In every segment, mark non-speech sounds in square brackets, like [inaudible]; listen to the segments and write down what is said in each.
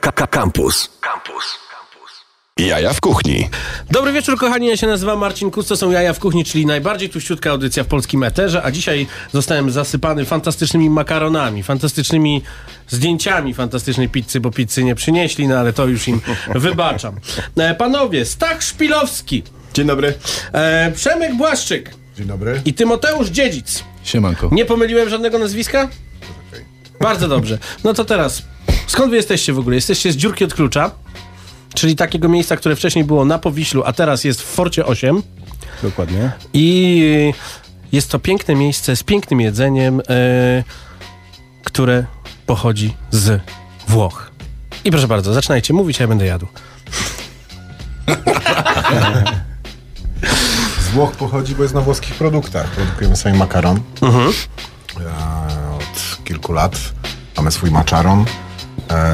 Campus. Campus. Jaja w kuchni. Dobry wieczór, kochani. Ja się nazywam Marcin Kus. To są Jaja w kuchni, czyli najbardziej tuściutka audycja w polskim eterze. A dzisiaj zostałem zasypany fantastycznymi makaronami, fantastycznymi zdjęciami fantastycznej pizzy, bo pizzy nie przynieśli, no ale to już im [laughs] wybaczam. E, panowie, Stach Szpilowski. Dzień dobry. E, Przemek Błaszczyk. Dzień dobry. I Tymoteusz Dziedzic. Siemanko. Nie pomyliłem żadnego nazwiska? Bardzo dobrze. No to teraz, skąd wy jesteście w ogóle? Jesteście z dziurki od klucza, czyli takiego miejsca, które wcześniej było na Powiślu, a teraz jest w Forcie 8. Dokładnie. I jest to piękne miejsce z pięknym jedzeniem, e, które pochodzi z Włoch. I proszę bardzo, zaczynajcie mówić, a ja będę jadł. Z Włoch pochodzi, bo jest na włoskich produktach. Produkujemy sami makaron. Mhm. E, od kilku lat mamy swój maczaron,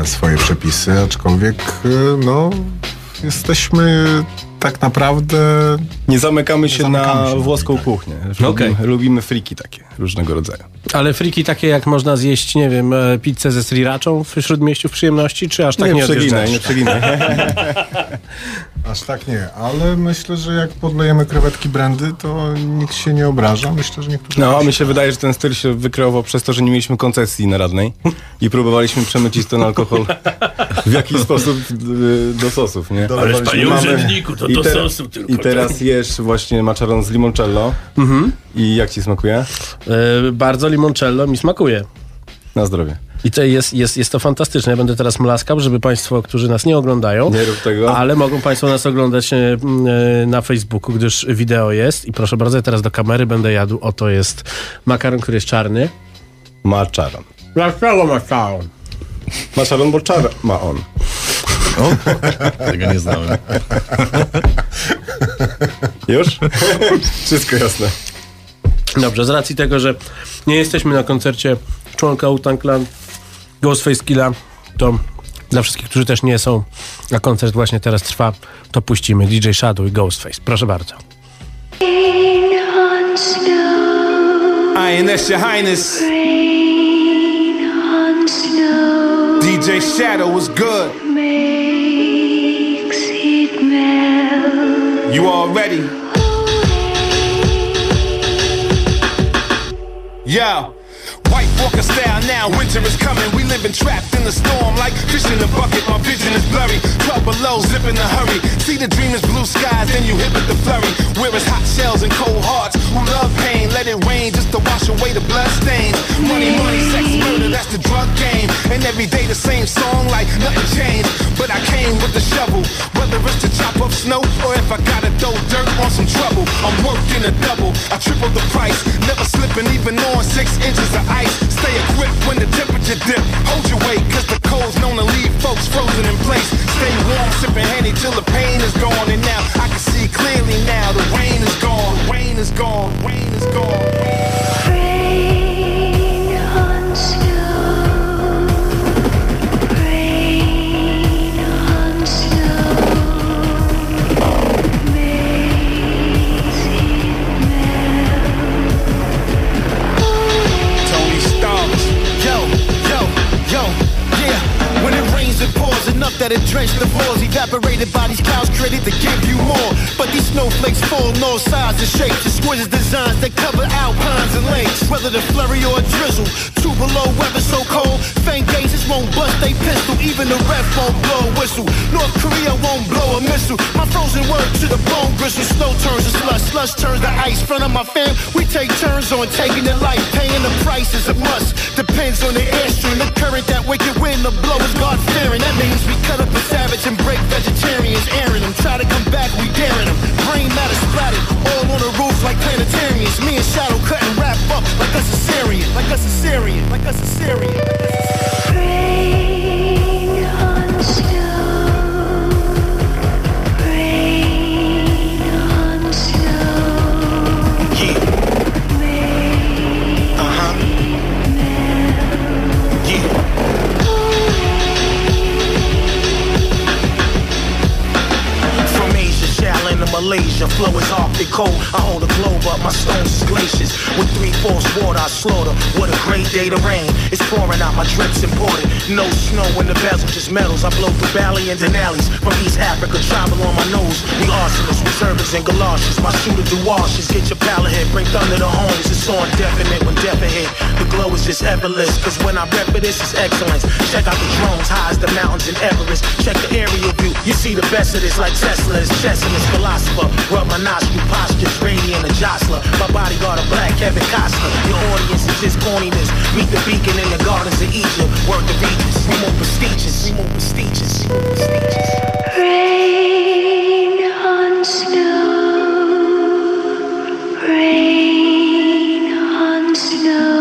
swoje przepisy, aczkolwiek e, no, jesteśmy tak naprawdę... Nie zamykamy się zamykamy na się. na włoską kuchnię. Lubimy, lubimy friki takie różnego rodzaju. Ale friki takie, jak można zjeść, nie wiem, e, pizzę ze sriraczą w Śródmieściu w przyjemności, czy aż tak nie, nie przeginaj, nie przeginaj. [laughs] Aż tak nie, ale myślę, że jak podlejemy krewetki brandy, to nikt się nie obraża. Myślę, że niektórzy... No, a mi się wydaje, że ten styl się wykreował przez to, że nie mieliśmy koncesji na radnej i próbowaliśmy przemycić ten alkohol [laughs] w jakiś sposób y, do sosów, nie? Ale panie Mamy- urzędniku, to do sosu tylko, I teraz jesz właśnie maczaron z limoncello. I jak ci smakuje? E, bardzo limoncello mi smakuje. Na zdrowie. I to jest, jest, jest to fantastyczne. Ja będę teraz mlaskał, żeby Państwo, którzy nas nie oglądają, Nie rób tego. ale mogą Państwo nas oglądać e, e, na Facebooku, gdyż wideo jest. I proszę bardzo, ja teraz do kamery będę jadł. Oto jest makaron, który jest czarny. Maczaron. Dlaczego makaron? Maczaron, bo czar ma on. Tego nie znałem. Już? [laughs] Wszystko jasne. Dobrze, z racji tego, że nie jesteśmy na koncercie członka Wu-Tang Clan Ghostface Killa, to dla wszystkich, którzy też nie są, a koncert właśnie teraz trwa, to puścimy DJ Shadow i Ghostface. Proszę bardzo. that's your highness. DJ Shadow was good. makes it melt. You all ready? Yeah, White Walker style now, winter is coming. We living trapped in the storm like fish in a bucket. My vision is blurry. 12 below, zip in a hurry. See the dream is blue skies, then you hit with the flurry. Where is hot shells and cold hearts who love pain? Let it rain just to wash away the blood stains. Money, money, sex, murder, that's the drug game. And every day the same song like nothing changed. But I came with the shovel, whether it's to chop up snow or if I gotta throw dirt on some trouble. I'm working a double, I triple the price. Never slipping even on six inches of ice. Stay equipped when the temperature dip. Hold your weight, cause the cold's known to leave folks frozen in place. Stay warm, sipping handy till the pain is gone. And now I can see clearly now. The rain is gone, rain is gone, rain is gone. Rain drenched the floors. Evaporated bodies, clouds created to give you more. But these snowflakes fall in all sizes and shapes. Exquisite designs that cover alpines and lakes. Whether the flurry or a drizzle, two below weather so cold. Faint gazes won't bust they pistol. Even the ref won't blow a whistle. North Korea won't blow a missile. My frozen word to the bone gristle. Snow turns to slush, slush turns to ice. Front of my fam, we take turns on taking the life. Paying the price is a must. Depends on the airstream, the current, that wicked wind, the blow is God fearing. That means we cut up savage and break vegetarians, airing them. Try to come back, we daring them. Brain matter splattered, all on the roof like planetarians. Me and Shadow cutting wrap up like a Syrian, like a Syrian, like a Syrian. Like a Rain Malaysia. Flow is Arctic cold. I hold a globe up, my stones is glaciers. With three fourths water, I slaughter. What a great day to rain. It's pouring out, my drips imported. No snow in the bezel, just metals. I blow through valley and Denali's. From East Africa, travel on my nose. We arsonists with servants and galoshes. My shooter do washes. Get your pallet hit, bring thunder to homes. It's on definite when death. The glow is just effortless. Cause when I rep it, this is excellence. Check out the drones, high as the mountains in Everest. Check the aerial view. You see the best of this like Tesla's. Chessiness philosopher. Rub my nostril a jostler. My bodyguard a black Kevin Costner. Your audience is just corniness. Meet the beacon in the gardens of Egypt. Work the. We more prestigious. We more prestigious. prestigious. Rain on snow, rain on snow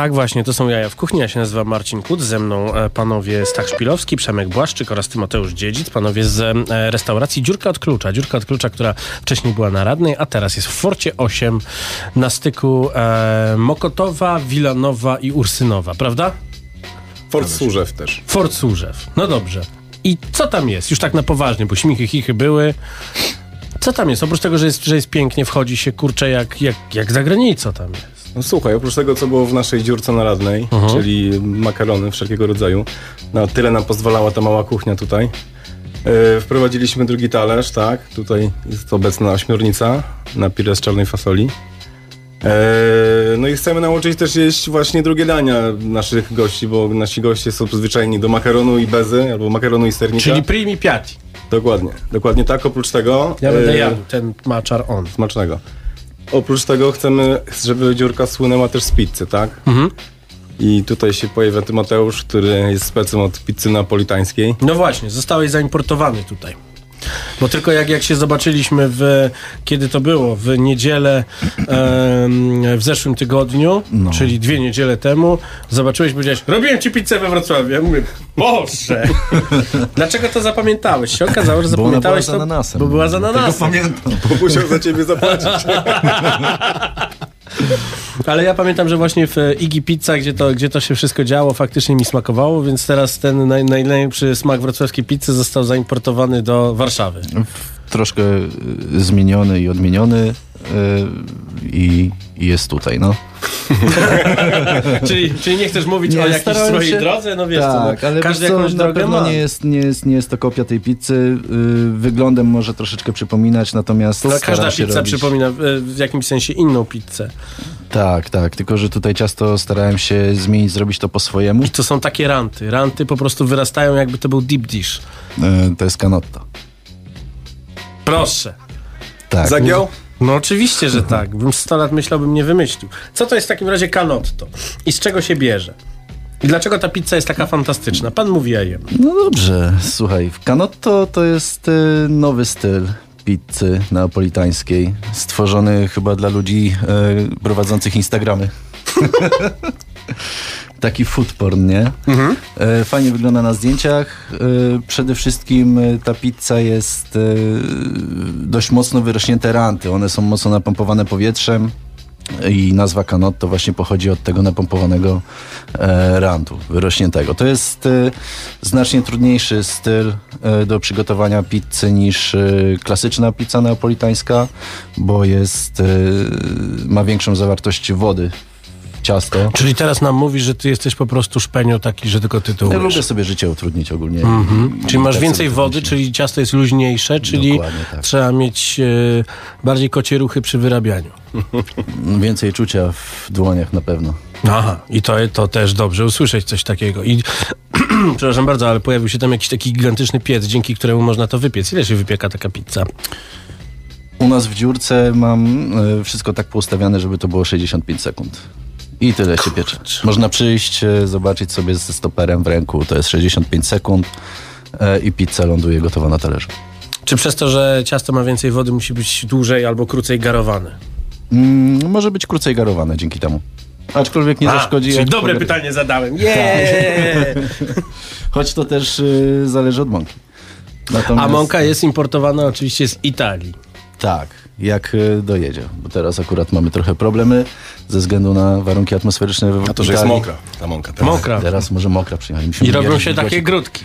Tak właśnie, to są jaja w kuchni. Ja się nazywam Marcin Kut, ze mną e, panowie Stach Szpilowski, Przemek Błaszczyk oraz Tymoteusz Dziedzic, panowie z e, restauracji Dziurka od Klucza. Dziurka od Klucza, która wcześniej była na Radnej, a teraz jest w Forcie 8 na styku e, Mokotowa, Wilanowa i Ursynowa, prawda? Fort Służew też. Fort Służew. No dobrze. I co tam jest? Już tak na poważnie, bo śmichy, chichy były. Co tam jest? Oprócz tego, że jest, że jest pięknie, wchodzi się kurczę jak, jak, jak za granicą tam jest. No słuchaj, oprócz tego, co było w naszej dziurce naradnej, czyli makarony wszelkiego rodzaju, na tyle nam pozwalała ta mała kuchnia tutaj. E, wprowadziliśmy drugi talerz, tak, tutaj jest obecna ośmiornica na pire z czarnej fasoli. E, no i chcemy nauczyć też jeść właśnie drugie dania naszych gości, bo nasi goście są przyzwyczajeni do makaronu i bezy, albo makaronu i sernika. Czyli primi piatti. Dokładnie, dokładnie tak. Oprócz tego... Ja będę e, jadł ten maczar on. Smacznego. Oprócz tego chcemy, żeby dziurka słynęła też z pizzy, tak? Mhm. I tutaj się pojawia Tymoteusz, który jest specem od pizzy napolitańskiej. No właśnie, zostałeś zaimportowany tutaj. Bo tylko jak, jak się zobaczyliśmy w, kiedy to było, w niedzielę em, w zeszłym tygodniu, czyli dwie niedziele temu, zobaczyłeś, powiedziałeś, robiłem ci pizzę we Wrocławiu. Ja mówię, Boże! [laughs] Dlaczego to zapamiętałeś? Się okazało, że Bo zapamiętałeś była z to, ananasem. bo była z Tego ananasem. pamiętam. Bo musiał za ciebie zapłacić. [laughs] Ale ja pamiętam, że właśnie w Iggy Pizza, gdzie to, gdzie to się wszystko działo, faktycznie mi smakowało, więc teraz ten naj, najlepszy smak wrocławskiej pizzy został zaimportowany do Warszawy. Troszkę y, zmieniony i odmieniony y, i, i jest tutaj, no. [laughs] czyli, czyli nie chcesz mówić o jakiejś swojej się- drodze? No wiesz, tak, co, no, ale każdy co, jakąś drogę ma. nie jest, nie, jest, nie jest to kopia tej pizzy. Y, wyglądem może troszeczkę przypominać, natomiast No, każda pizza robić... przypomina e, w jakimś sensie inną pizzę. Tak, tak, tylko że tutaj ciasto starałem się zmienić, zrobić to po swojemu. I to są takie ranty. Ranty po prostu wyrastają jakby to był deep dish. Y, to jest canotto. Proszę. Tak. Zagiął? No oczywiście, że tak. Bym 100 lat myślał, bym nie wymyślił. Co to jest w takim razie canotto? I z czego się bierze? I dlaczego ta pizza jest taka fantastyczna? Pan mówi, ja jem. No dobrze, słuchaj, canotto to jest y, nowy styl pizzy neapolitańskiej, stworzony chyba dla ludzi y, prowadzących Instagramy. [laughs] Taki food porn, nie? E, Fajnie wygląda na zdjęciach. E, Przede wszystkim e, ta pizza jest e, dość mocno wyrośnięte ranty. One są mocno napompowane powietrzem i nazwa canotto właśnie pochodzi od tego napompowanego e, rantu, wyrośniętego. To jest e, znacznie trudniejszy styl e, do przygotowania pizzy niż e, klasyczna pizza neapolitańska, bo jest, e, ma większą zawartość wody ciasto. Czyli teraz nam mówisz, że ty jesteś po prostu szpenio taki, że tylko ty to Ja lubię sobie życie utrudnić ogólnie. Mhm. Czyli masz tak więcej wody, czyli ciasto jest luźniejsze, czyli tak. trzeba mieć e, bardziej kocie ruchy przy wyrabianiu. [laughs] Więcej czucia w dłoniach na pewno. Aha, i to, to też dobrze usłyszeć coś takiego. I [clears throat] przepraszam bardzo, ale pojawił się tam jakiś taki gigantyczny piec, dzięki któremu można to wypiec. Ile się wypieka taka pizza? U nas w dziurce mam e, wszystko tak poustawiane, żeby to było 65 sekund. I tyle się piecze. Można przyjść, e, zobaczyć sobie ze stoperem w ręku, to jest 65 sekund e, i pizza ląduje gotowa na talerzu. Czy przez to, że ciasto ma więcej wody, musi być dłużej albo krócej garowane? Mm, może być krócej garowane dzięki temu. Aczkolwiek nie A, zaszkodzi. czyli dobre pogar- pytanie zadałem. Yeah! [laughs] Choć to też y, zależy od mąki. Natomiast, A mąka jest importowana oczywiście z Italii. Tak, jak e, dojedzie. Bo teraz akurat mamy trochę problemy ze względu na warunki atmosferyczne w A to, że jest Italii. mokra, ta mąka. Teraz. Mokra. Teraz może mokra przyjechać. Musimy I robią się takie grudki.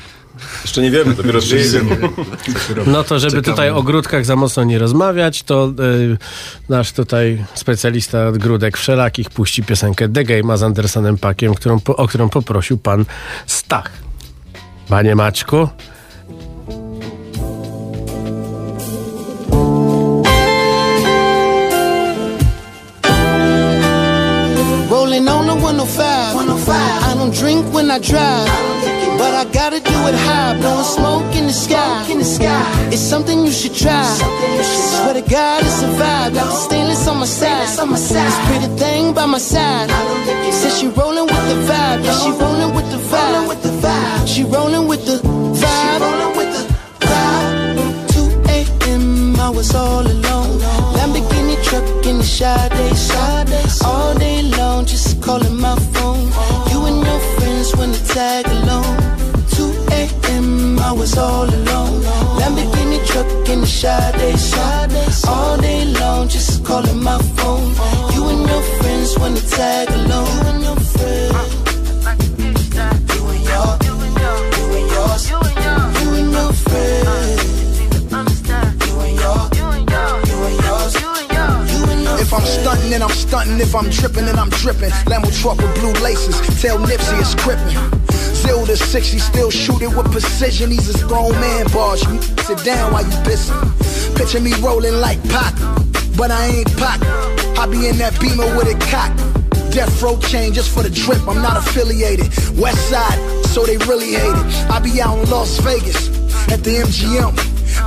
Jeszcze nie wiemy, dopiero przyjedziemy. No to żeby tutaj o grudkach za mocno nie rozmawiać, to y, nasz tutaj specjalista od grudek wszelakich puści piosenkę The Game'a z Andersonem Pakiem, którą, po- o którą poprosił pan Stach. Panie Maćku, I drive. But I gotta do it high, blowing smoke in the sky. In the sky. It's something you should try. Swear to God, it's a vibe. Got the stainless on my side. On my side. This pretty thing by my side. Says she rolling with the vibe. Yeah, she rolling with the vibe. Stunting. If I'm tripping, then I'm dripping. Lambo truck with blue laces. Tell Nipsey it's crippin'. To 60, still shoot it with precision. He's a grown man bars. You sit down while you pissing. Picture me rolling like Pac, but I ain't Pac. I be in that beamer with a cock. Death row chain just for the drip. I'm not affiliated. West side, so they really hate it. I be out in Las Vegas at the MGM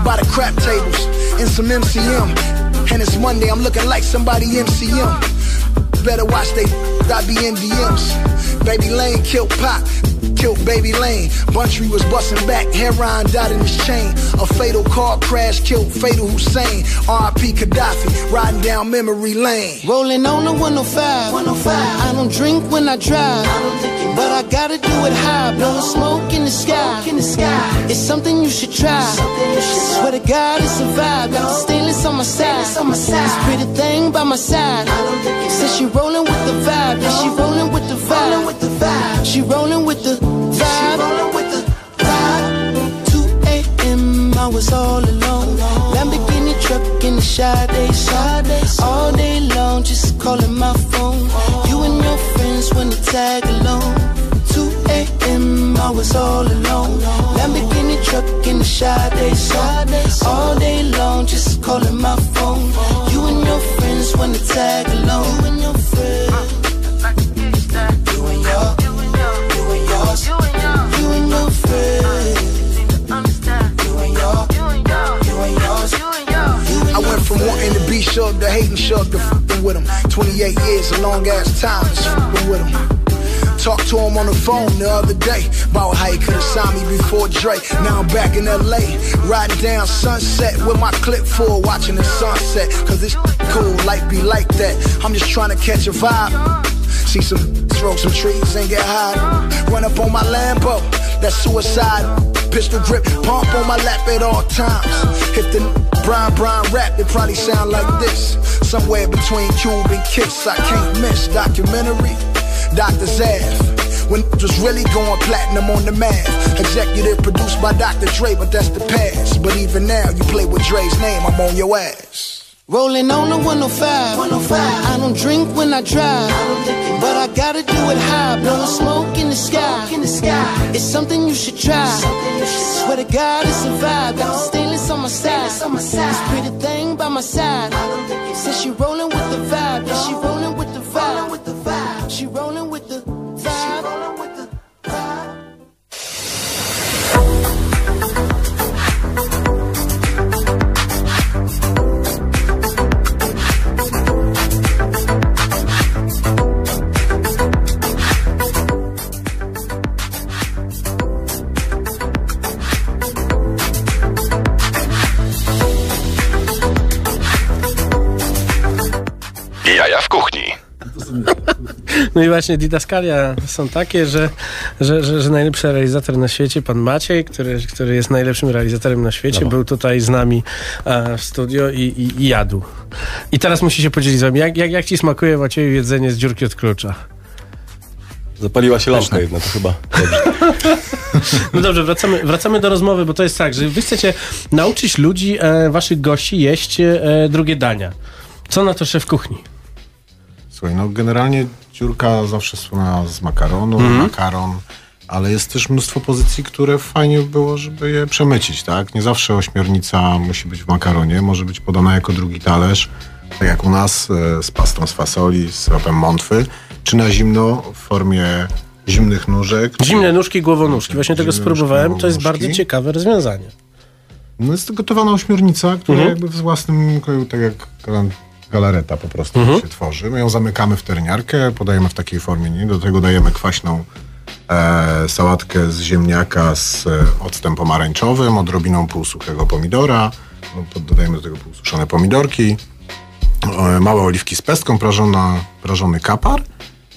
by the crap tables and some MCM. And it's Monday, I'm looking like somebody MCM. Better watch they I be in DMs. Baby Lane killed Pop, killed Baby Lane. Buntry was busting back, heroin died in his chain. A fatal car crash killed Fatal Hussein. R.I.P. Gaddafi, riding down memory lane. Rolling on the 105. 105. I don't drink when I drive. But I gotta do it high. Blowing smoke in the sky. In the sky. It's something you should try. Swear to God, it's a vibe. Got the stainless on my side. on my side. This pretty thing by my side. Says she rolling with the vibe. Yeah, she rolling with the vibe. with the vibe. She rolling with the vibe. with the vibe. 2 a.m. I was all alone. Lamborghini truck in the Sade. All day long, just calling my phone. You friends when to tag along. 2 a.m. I was all alone. Lamborghini truck in the Sade. All day long, just calling my phone. You and your friends when to tag along. You and your friends. Wanting to be Shug to hating Shug to fing with him. 28 years, a long ass time, just fing with him. Talked to him on the phone the other day about how he could've signed me before Dre. Now I'm back in LA, riding down Sunset with my clip full, watching the sunset. Cause this [laughs] cool, life be like that. I'm just trying to catch a vibe. See some, [laughs] throw some trees and get high. Run up on my Lambo, that's suicide. Pistol grip, pump on my lap at all times. If the Brian Brian rap, it probably sound like this. Somewhere between Cube and Kiss, I can't miss. Documentary, Dr. Zav. When it was really going platinum on the math. Executive produced by Dr. Dre, but that's the past. But even now, you play with Dre's name, I'm on your ass. Rolling on the 105. 105. I don't drink when I drive. But I gotta do it high. Blowing smoke in the sky. In the sky. It's something you should try. Swear to God, it's a vibe. Got the stainless on my side. on my side. This pretty thing by my side. Says she rolling with the vibe. Yeah, she rolling with the No i właśnie didaskalia są takie, że, że, że, że najlepszy realizator na świecie, pan Maciej, który, który jest najlepszym realizatorem na świecie, był tutaj z nami e, w studio i, i, i jadł. I teraz musi się podzielić z wami, jak, jak, jak ci smakuje Macieju jedzenie z dziurki od klucza? Zapaliła się lampka jedna, to chyba. [laughs] No dobrze, wracamy, wracamy do rozmowy, bo to jest tak, że wy chcecie nauczyć ludzi, e, waszych gości jeść e, drugie dania. Co na to szef kuchni? Słuchaj, no generalnie dziurka zawsze słynęła z makaronu, makaron, ale jest też mnóstwo pozycji, które fajnie było, żeby je przemycić, tak? Nie zawsze ośmiornica musi być w makaronie, może być podana jako drugi talerz, tak jak u nas, e, z pastą z fasoli, z syropem mątwy, czy na zimno w formie zimnych nóżek. Zimne nóżki, głowonóżki. Właśnie tego spróbowałem. nóżki, To jest bardzo ciekawe rozwiązanie. No jest to gotowana ośmiornica, która Mhm. jakby w własnym kroju, tak jak galareta po prostu Mhm. się tworzy. My ją zamykamy w terniarkę, podajemy w takiej formie, nie? do tego dajemy kwaśną e, sałatkę z ziemniaka z e, octem pomarańczowym, odrobiną półsuchego pomidora, no, dodajemy do tego półsuszone pomidorki, e, małe oliwki z pestką, prażona, prażony kapar,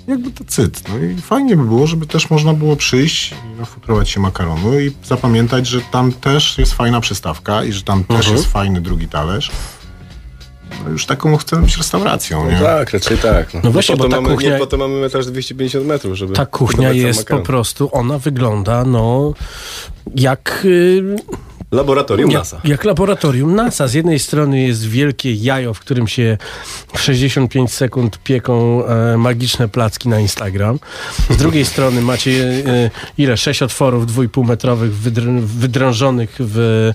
jakby to cyt. No i fajnie by było, żeby też można było przyjść i nafutrować się makaronu i zapamiętać, że tam też jest fajna przystawka i że tam też Mhm. jest fajny drugi talerz. No już taką chcemy być restauracją, nie? Tak, raczej tak. No właśnie, po bo to ta mamy, kuchnia- Nie, po to mamy metraż 250 metrów, żeby Ta kuchnia jest po prostu, ona wygląda no jak, y, Laboratorium NASA. jak laboratorium NASA. Z jednej strony jest wielkie jajo, w którym się w 65 sekund pieką e, magiczne placki na Instagram. Z drugiej [laughs] strony macie e, ile? Sześć otworów dwójpół metrowych wydr- wydrążonych w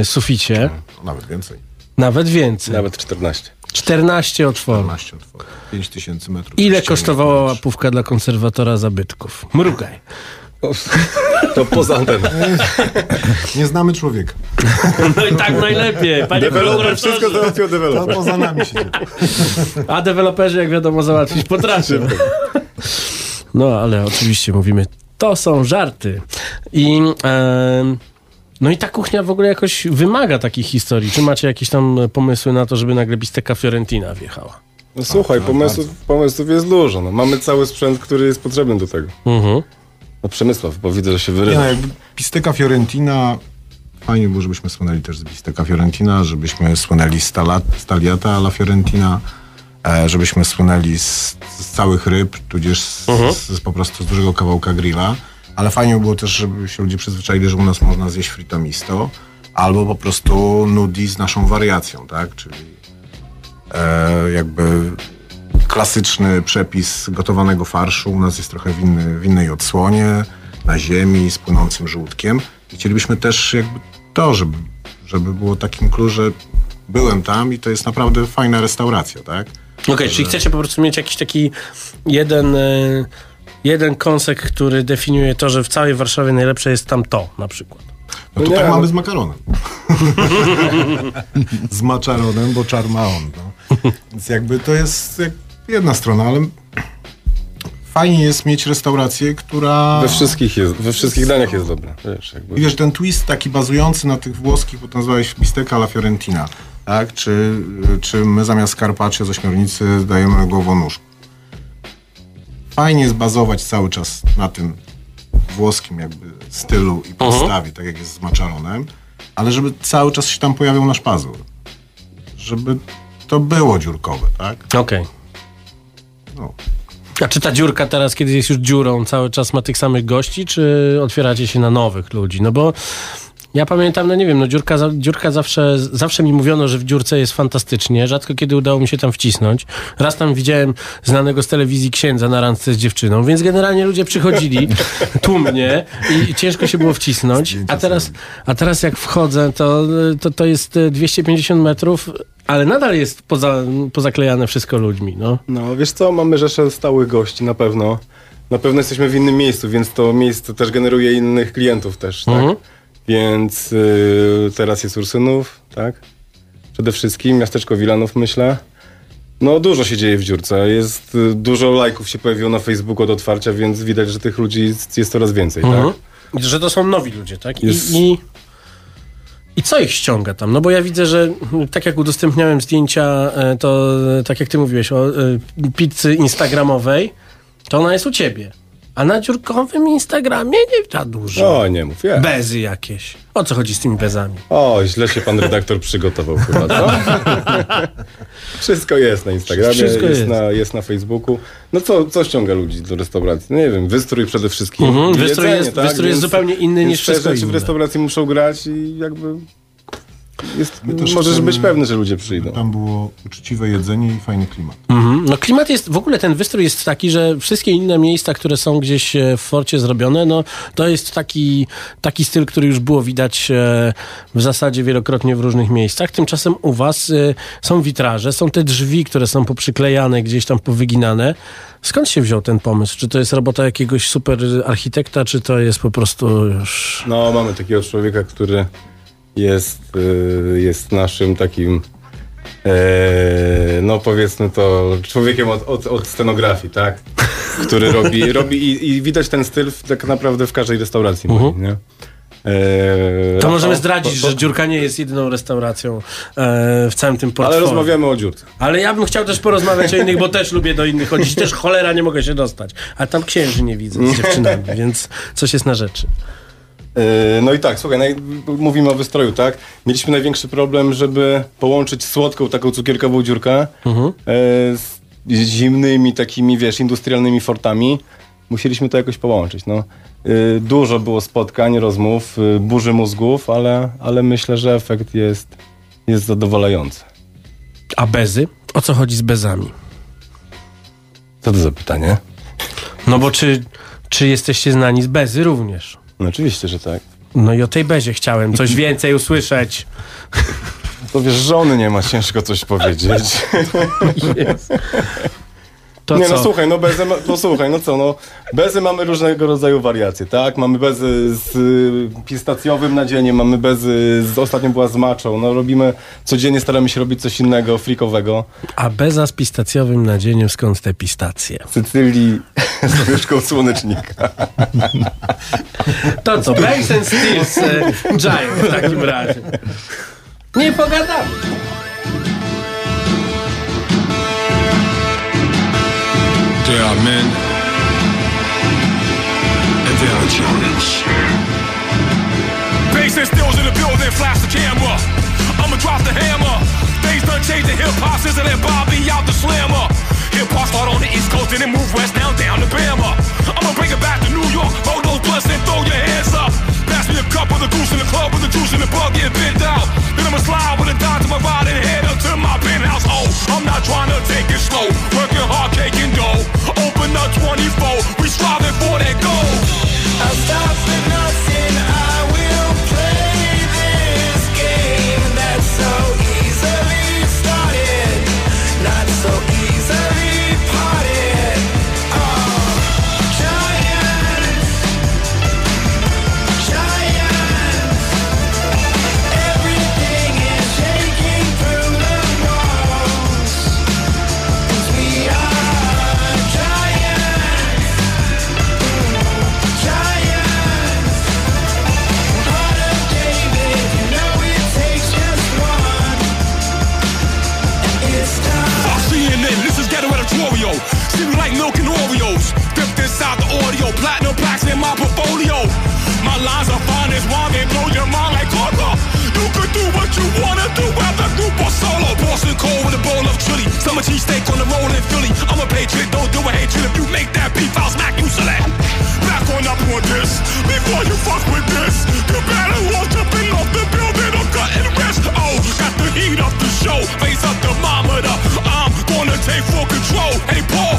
e, suficie. Nawet więcej. Nawet więcej. Nawet 14. 14 otworów. 12 otworów. 5000 metrów. Ile kosztowała wnętrz. łapówka dla konserwatora zabytków? Mrugaj. [laughs] To poza anteną. [laughs] Nie znamy człowieka. [laughs] No i tak najlepiej. Panie Deweloper wszystko załatwił To deweloper. poza nami się A deweloperzy, jak wiadomo, załatwić potrafią. No, ale oczywiście mówimy, to są żarty. I... em, no i ta kuchnia w ogóle jakoś wymaga takich historii. Czy macie jakieś tam pomysły na to, żeby nagle bisteka Fiorentina wjechała? No słuchaj, pomysłów, pomysłów jest dużo. No, mamy cały sprzęt, który jest potrzebny do tego. Mhm. No Przemysław, bo widzę, że się Nie, no, wyrywa. jakby bisteka Fiorentina, fajnie było, żebyśmy słynęli też z bisteka Fiorentina, żebyśmy słynęli z tala- z tagliata alla Fiorentina, e, żebyśmy słynęli z, z całych ryb, tudzież z, z, po prostu z dużego kawałka grilla, ale fajnie by było też, żeby się ludzie przyzwyczaili, że u nas można zjeść frito misto, albo po prostu nudi z naszą wariacją, tak, czyli e, jakby klasyczny przepis gotowanego farszu u nas jest trochę w, inny, w innej odsłonie, na ziemi, z płynącym żółtkiem. I chcielibyśmy też jakby to, żeby, żeby było takim clue, że byłem tam i to jest naprawdę fajna restauracja, tak? Okej, czyli chcecie po prostu mieć jakiś taki jeden, e, jeden kąsek, który definiuje to, że w całej Warszawie najlepsze jest tam to, na przykład. No to nie, tak no- mamy z makaronem. [laughs] z maczaronem, bo czar ma on. No. Więc jakby to jest jak jedna strona, ale fajnie jest mieć restaurację, która... We wszystkich, jest, we wszystkich daniach jest dobra. Wiesz, jakby. I wiesz, ten twist taki bazujący na tych włoskich, bo to nazwałeś bisteka alla Fiorentina, tak? Czy, czy my zamiast carpaccio z ośmiornicy dajemy głowonóż. Fajnie jest bazować cały czas na tym włoskim jakby stylu i podstawie, tak jak jest z maczaronem, ale żeby cały czas się tam pojawiał nasz pazur. Żeby to było dziurkowe, tak? Okej. No. A czy ta dziurka teraz, kiedy jest już dziurą, cały czas ma tych samych gości, czy otwieracie się na nowych ludzi? No bo ja pamiętam, no nie wiem, no dziurka, dziurka zawsze, zawsze mi mówiono, że w dziurce jest fantastycznie. Rzadko kiedy udało mi się tam wcisnąć. Raz tam widziałem znanego z telewizji księdza na randce z dziewczyną, więc generalnie ludzie przychodzili [laughs] tłumnie i ciężko się było wcisnąć. A teraz, a teraz jak wchodzę, to, to, to jest e, 250 metrów, ale nadal jest poza, pozaklejane wszystko ludźmi, no. No wiesz co, mamy rzeszę stałych gości na pewno. Na pewno jesteśmy w innym miejscu, więc to miejsce też generuje innych klientów też, tak? Mhm. Więc y, teraz jest Ursynów, tak? Przede wszystkim miasteczko Wilanów, myślę. No dużo się dzieje w dziurce. Jest y, dużo lajków się pojawiło na Facebooku od otwarcia, więc widać, że tych ludzi jest, jest coraz więcej, Mhm. tak? Że to są nowi ludzie, tak? I, Jest- i, I co ich ściąga tam? No bo ja widzę, że mm, tak jak udostępniałem zdjęcia, e, to e, tak jak ty mówiłeś o e, pizzy instagramowej, to ona jest u ciebie. A na dziurkowym Instagramie nie za dużo. O, nie mów, ja. Bezy jakieś. O co chodzi z tymi bezami? O, źle się pan redaktor przygotował chyba, co? [laughs] Wszystko jest na Instagramie, jest, jest. Na, jest na Facebooku. No co, co ściąga ludzi do restauracji? No nie wiem, wystrój przede wszystkim. Mhm, wystrój jedzenie, jest- wystrój jest zupełnie inny niż wszystko rzeczy w inne. restauracji muszą grać i jakby jest, My też możesz chcemy- być pewny, że ludzie przyjdą. Tam było uczciwe jedzenie i fajny klimat. Mhm. No klimat jest, w ogóle ten wystrój jest taki, że wszystkie inne miejsca, które są gdzieś e, w forcie zrobione, no to jest taki, taki styl, który już było widać e, w zasadzie wielokrotnie w różnych miejscach. Tymczasem u was e, są witraże, są te drzwi, które są poprzyklejane, gdzieś tam powyginane. Skąd się wziął ten pomysł? Czy to jest robota jakiegoś super architekta, czy to jest po prostu już... No, mamy takiego człowieka, który jest, y, jest naszym takim, e, no powiedzmy to, człowiekiem od, od, od scenografii, tak? Który robi, [laughs] robi i, i widać ten styl w, tak naprawdę w każdej restauracji, mojej, nie? E, To możemy zdradzić, to- że Dziurka nie jest jedyną restauracją e, w całym tym Ale portfolio. rozmawiamy o dziurce. Ale ja bym chciał też porozmawiać o innych, bo też lubię do innych chodzić. Też cholera nie mogę się dostać. A tam księży nie widzę z dziewczynami, [laughs] więc coś jest na rzeczy. E, No i tak, słuchaj, mówimy o wystroju, tak? Mieliśmy największy problem, żeby połączyć słodką, taką cukierkową dziurkę e, z, zimnymi, takimi, wiesz, industrialnymi fortami. Musieliśmy to jakoś połączyć, no. E, Dużo było spotkań, rozmów, burzy mózgów, ale, ale myślę, że efekt jest, jest zadowalający. A bezy? O co chodzi z bezami? Co to za pytanie? No bo czy, czy jesteście znani z bezy również? No oczywiście, że tak. No i o tej bezie chciałem coś [laughs] więcej usłyszeć. To wiesz, żony nie ma, ciężko coś powiedzieć. [laughs] To nie co? no słuchaj, no bezy, no słuchaj, no co, no bezy mamy różnego rodzaju wariacje, tak? Mamy bezy z y, pistacjowym nadzieniem, mamy bezy z, ostatnio była z maczą, no robimy, codziennie staramy się robić coś innego, frikowego. A beza z pistacjowym nadzieniem, skąd te pistacje? W Sycylii [laughs] z łyżką słonecznika. To co, Banks and Steels e, Giant w takim razie. Nie pogadamy. There are men, and there are giants. Bass and stills in the building, flash the camera. I'ma drop the hammer. Things done changed in hip hop I let Bobby out the slammer. Hip hop start on the East Coast and then move west down down to Bama. I'ma bring it back to New York, those blunts and throw your hands up. Pass me a cup with a goose in the club with the juice in the bug getting bent out. Then I'ma slide with a dime to my ride and head up to my penthouse. Oh, I'm not trying to take it slow, working hard, caking dough. Up 24, we striving for that goal. I'll stop Lines are fine as wine, they blow your mind like coca. You could do what you wanna do, whether group or solo. Boston cold with a bowl of chili. Summer cheesesteak on the roll in Philly. I'm a patriot, don't do a hatred. If you make that beef, I'll smack you silly. Back on up on this, before you fuck with this. You better walk jumping off the building or cutting wrist. Oh, got the heat up the show, face up the thermometer. I'm gonna take full control. Hey Paul,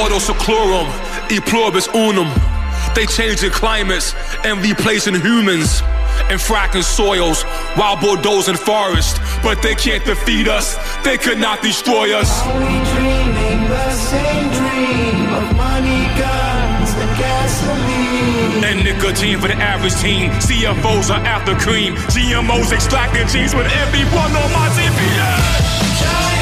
ordo seclorum, e pluribus unum. They changing climates and replacing humans and fracking soils while bulldozing forests. But they can't defeat us, they could not destroy us. Are we dreaming the same dream of money, guns, and gasoline? And nicotine for the average teen. CFOs are after cream. GMOs extracting genes with everyone on my TPS.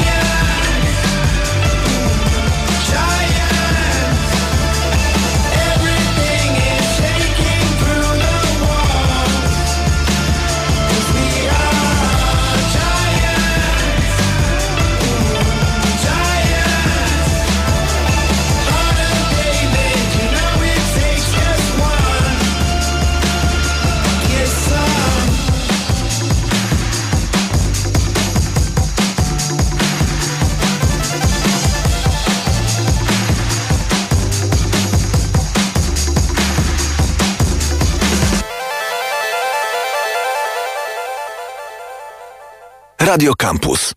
Radio Campus.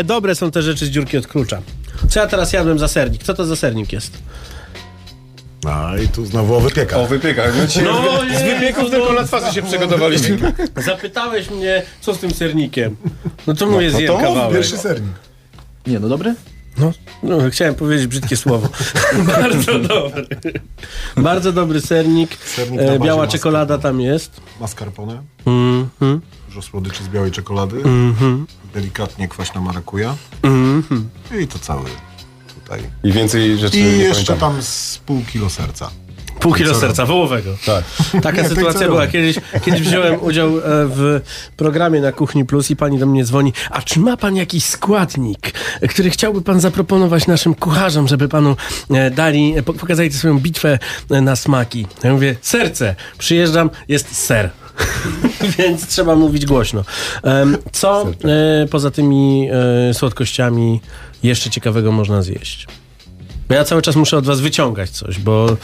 Ale dobre są te rzeczy z dziurki od klucza. Co ja teraz jadłem za sernik? Co to za sernik jest? No i tu znowu o wypieka. O wypiekach. No, No, [laughs] z, z wypieków Jezu, tylko no. na twarzy się przygotowaliśmy. [laughs] Zapytałeś mnie, co z tym sernikiem. No to mówię, No zjem to kawałek. pierwszy sernik. Nie, no dobry? No, no, chciałem powiedzieć brzydkie słowo. [laughs] Bardzo dobry. Bardzo dobry sernik. Sernik E, biała mascarpone. czekolada tam jest. Mascarpone, Mhm. Dużo słodyczy z białej czekolady, Mhm. delikatnie kwaśna marakuja Mhm. i to cały tutaj. I więcej rzeczy I nie jeszcze pamiętam. tam z pół kilo serca. Pół kilo serca wołowego. Tak. [laughs] Taka Nie, sytuacja była. Kiedyś, kiedyś wziąłem udział e, w programie na Kuchni Plus i pani do mnie dzwoni. A czy ma pan jakiś składnik, który chciałby pan zaproponować naszym kucharzom, żeby panu e, dali, e, po- pokazali swoją bitwę na smaki? Ja mówię, serce. Przyjeżdżam, jest ser. [laughs] Więc trzeba mówić głośno. Co e, poza tymi e, słodkościami jeszcze ciekawego można zjeść? Bo ja cały czas muszę od was wyciągać coś, bo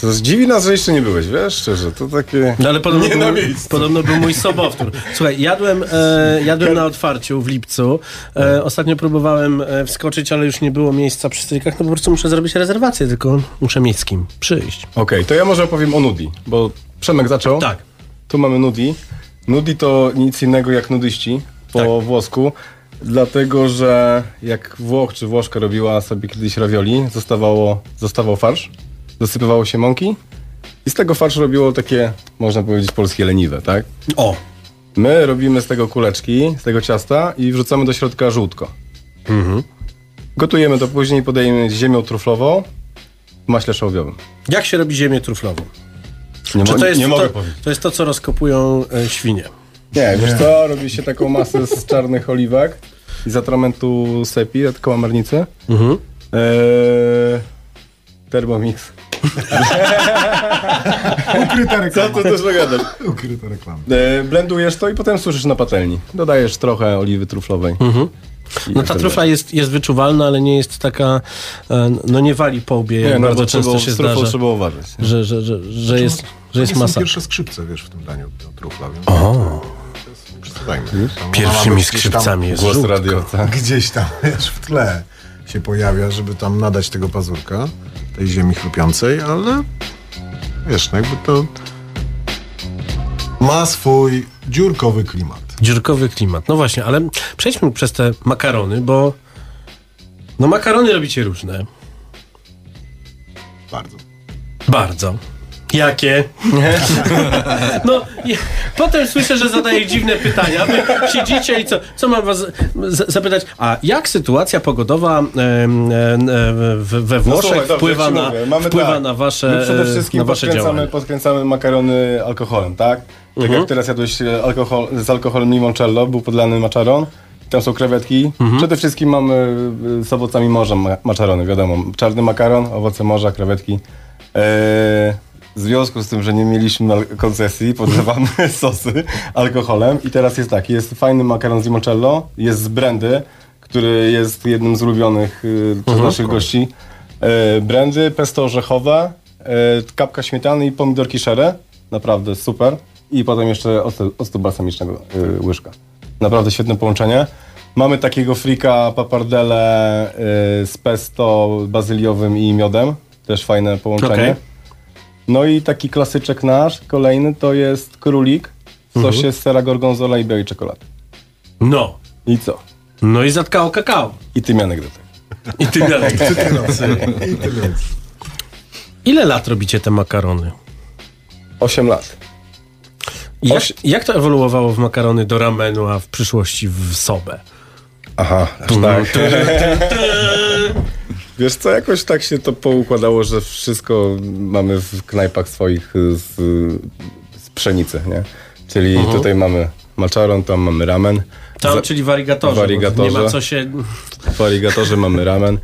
To zdziwi nas, że jeszcze nie byłeś, wiesz, szczerze, to takie... No ale podobno, Nie na był, miejscu. podobno był mój sobowtór. Słuchaj, jadłem, e, jadłem na otwarciu w lipcu. E, ostatnio próbowałem e, wskoczyć, ale już nie było miejsca przy stykach. No po prostu muszę zrobić rezerwację, tylko muszę mieć z kim przyjść. Okej, to ja może opowiem o nudi, bo Przemek zaczął. Tak. Tu mamy nudi. Nudi to nic innego jak nudyści po Tak. włosku, dlatego że jak Włoch czy Włoszka robiła sobie kiedyś ravioli, zostawało, zostawał farsz, dosypywało się mąki i z tego farsz robiło takie, można powiedzieć, polskie leniwe, tak? O! My robimy z tego kuleczki, z tego ciasta i wrzucamy do środka żółtko. Mhm. Gotujemy to później, podajemy ziemią truflową w maśle szałwiowym. Jak się robi ziemię truflową? Nie, Czy to jest, nie mogę to, powiedzieć. to jest to, co rozkopują e, świnie? Nie, wiesz co, robi się taką masę z czarnych oliwek i z atramentu sepi, kałamarnicy. Mhm. Eee, Thermomix. [laughs] Ukryta Co reklama. ty też? Ukryta reklama. Eee, blendujesz to i potem suszysz na patelni. Dodajesz trochę oliwy truflowej. Mhm. No tak ta trufla jest, jest wyczuwalna, ale nie jest taka, e, no nie wali po łbie, jak Nie, no bardzo często trzeba, się zdarza, trzeba uważać. że, że, że, że jest, że jest nie masa. pierwsze skrzypce, wiesz, w tym daniu do trufla, więc O, nie ma pierwszymi skrzypcami jest Głos radiowca. Gdzieś tam, [laughs] wiesz, w tle się pojawia, żeby tam nadać tego pazurka, tej ziemi chrupiącej, ale wiesz, no jakby to ma swój dziurkowy klimat. Dziurkowy klimat. No właśnie, ale przejdźmy przez te makarony, bo no makarony robicie różne. Bardzo. Bardzo. Jakie? [laughs] No, i potem słyszę, że zadaję dziwne pytania. Wy siedzicie i co, co mam was z, zapytać? A jak sytuacja pogodowa em, w, we Włoszech No słuchaj, dobrze, wpływa, ci na, wpływa tak. na wasze My przede wszystkim na wasze podkręcamy, działania? podkręcamy makarony alkoholem, tak? Tak Mhm. jak teraz jadłeś e, alkohol, z alkoholem limoncello, był podlany maczaron. Tam są krewetki. Mhm. Przede wszystkim mamy e, z owocami morza ma- maczarony, wiadomo. Czarny makaron, owoce morza, krewetki. E, w związku z tym, że nie mieliśmy koncesji, [laughs] podlewamy [laughs] sosy alkoholem i teraz jest tak, jest fajny makaron z limoncello, jest z brandy, który jest jednym z ulubionych e, przez Mhm. naszych gości. Brandy, pesto orzechowe, kapka śmietany i pomidorki szere. Naprawdę super. I potem jeszcze octu, octu balsamicznego e, łyżka. Naprawdę świetne połączenie. Mamy takiego frika papardelle e, z pesto bazyliowym i miodem. Też fajne połączenie. Okej. No i taki klasyczek nasz, kolejny, to jest królik w sosie z sera gorgonzola i białej czekolady. No. I co? No i zatkał kakao. I tymianek do tego. I ty dalej. [laughs] I tyle. Ile lat robicie te makarony? 8 lat. Jak, Oś- jak to ewoluowało w makarony do ramenu, a w przyszłości w sobę? Aha, aż tak. [laughs] Wiesz co, jakoś tak się to poukładało, że wszystko mamy w knajpach swoich z, z pszenicy, nie? Czyli tutaj mamy maczaron, tam mamy ramen. Tam, Za- czyli w arigatorze. w arigatorze. Nie ma co się... W aligatorze mamy ramen.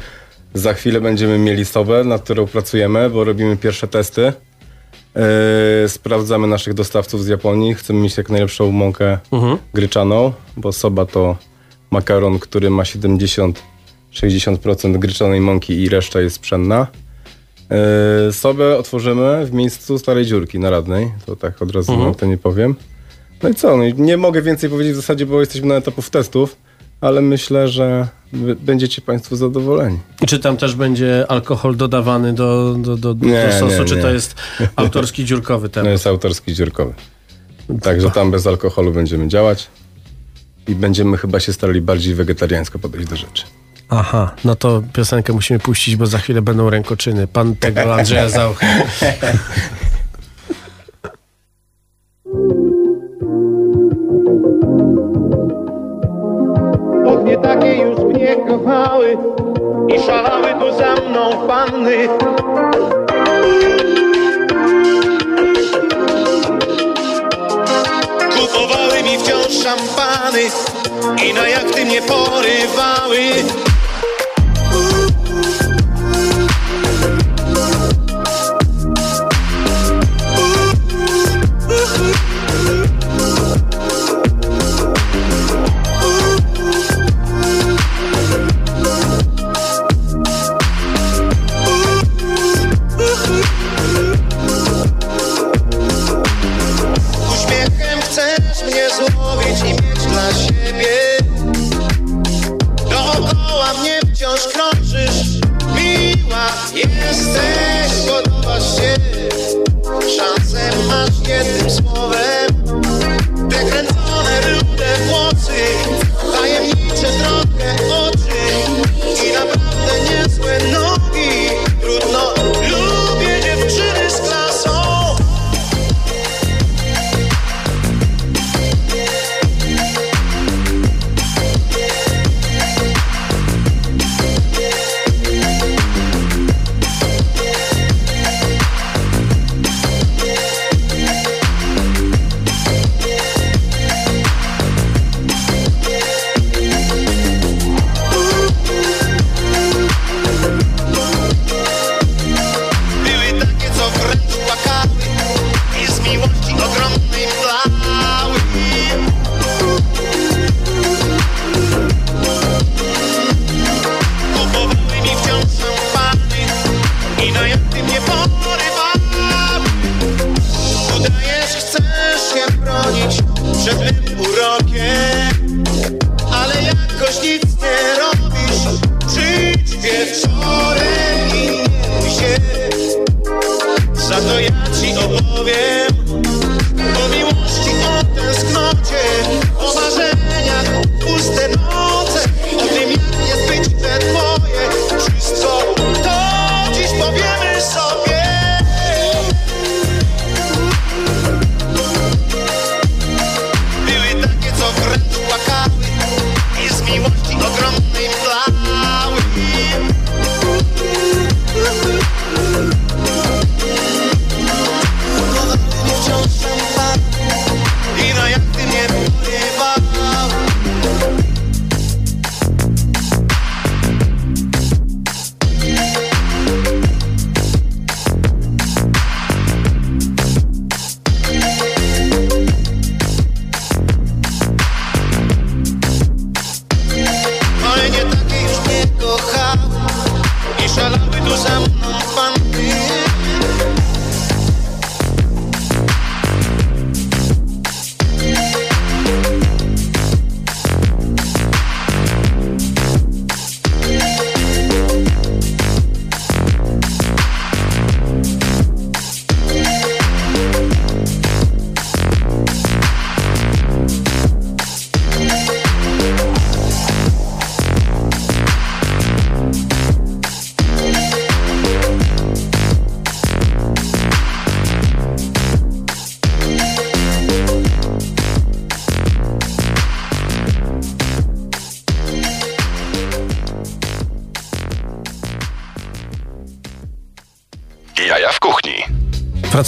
Za chwilę będziemy mieli sobę, nad którą pracujemy, bo robimy pierwsze testy. Yy, sprawdzamy naszych dostawców z Japonii. Chcemy mieć jak najlepszą mąkę gryczaną, bo soba to makaron, który ma 70-60% gryczanej mąki i reszta jest pszenna. Yy, sobę otworzymy w miejscu starej dziurki na Radnej. To tak od razu Mhm. to nie powiem. No i co? No nie mogę więcej powiedzieć w zasadzie, bo jesteśmy na etapów testów. Ale myślę, że będziecie Państwo zadowoleni. I czy tam też będzie alkohol dodawany do, do, do, do Nie, sosu, nie, czy nie. to jest autorski dziurkowy To [laughs] temat? jest autorski dziurkowy. Także tam bez alkoholu będziemy działać i będziemy chyba się starali bardziej wegetariańsko podejść do rzeczy. Aha, no to piosenkę musimy puścić, bo za chwilę będą rękoczyny. Pan tego Andrzeja [laughs] Zauchy. Szalały tu za mną panny. Kupowały mi wciąż szampany i na jachty mnie porywały. Ci opowiem. O miłości, o tęsknocie